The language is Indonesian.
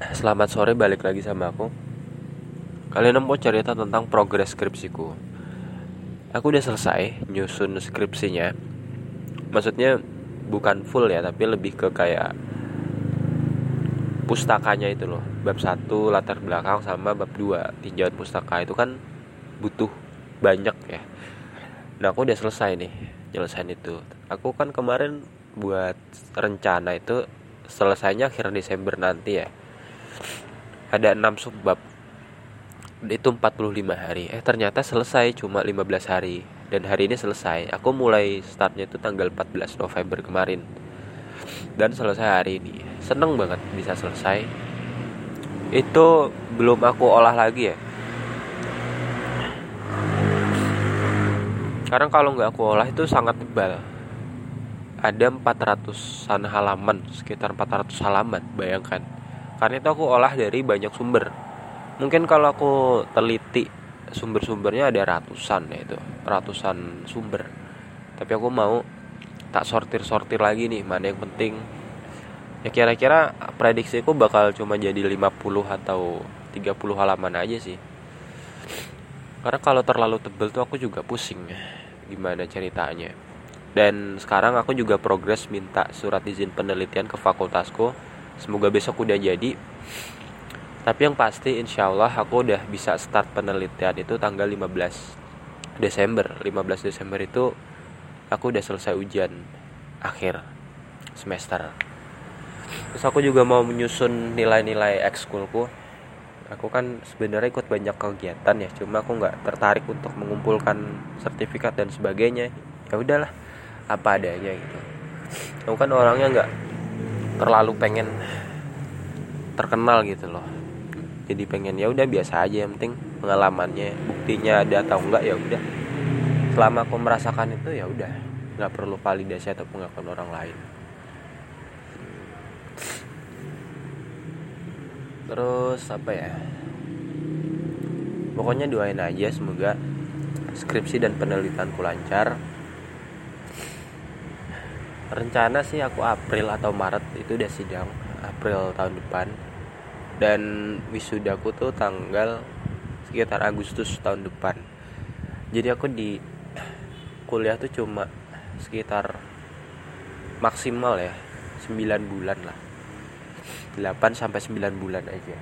Selamat sore, balik lagi sama aku. Kalian mau cerita tentang progres skripsiku. Aku udah selesai nyusun skripsinya. Maksudnya bukan full ya, tapi lebih ke kayak pustakanya itu loh. Bab 1 latar belakang sama bab 2 tinjauan pustaka itu kan butuh banyak ya. Nah, aku udah selesai nih nyelesain itu. Aku kan kemarin buat rencana itu selesainya akhir Desember nanti ya ada 6 subbab. Itu 45 hari. Eh ternyata selesai cuma 15 hari. Dan hari ini selesai. Aku mulai startnya itu tanggal 14 November kemarin. Dan selesai hari ini. Seneng banget bisa selesai. Itu belum aku olah lagi ya. Karena kalau nggak aku olah itu sangat tebal. Ada 400-an halaman sekitar 400 halaman bayangkan karena itu aku olah dari banyak sumber. Mungkin kalau aku teliti sumber-sumbernya ada ratusan ya itu ratusan sumber. Tapi aku mau tak sortir-sortir lagi nih mana yang penting. Ya kira-kira prediksiku bakal cuma jadi 50 atau 30 halaman aja sih. Karena kalau terlalu tebel tuh aku juga pusing gimana ceritanya. Dan sekarang aku juga progres minta surat izin penelitian ke fakultasku semoga besok udah jadi. Tapi yang pasti insya Allah aku udah bisa start penelitian itu tanggal 15 Desember. 15 Desember itu aku udah selesai ujian akhir semester. Terus aku juga mau menyusun nilai-nilai ekskulku. Aku kan sebenarnya ikut banyak kegiatan ya cuma aku nggak tertarik untuk mengumpulkan sertifikat dan sebagainya. Ya udahlah apa adanya gitu. Aku kan orangnya nggak terlalu pengen terkenal gitu loh. Jadi pengen ya udah biasa aja yang penting pengalamannya buktinya ada atau enggak ya udah. Selama aku merasakan itu ya udah. Nggak perlu validasi atau pengakuan orang lain. Terus apa ya? Pokoknya doain aja semoga skripsi dan penelitianku lancar rencana sih aku April atau Maret itu udah sidang April tahun depan. Dan wisudaku tuh tanggal sekitar Agustus tahun depan. Jadi aku di kuliah tuh cuma sekitar maksimal ya 9 bulan lah. 8 sampai 9 bulan aja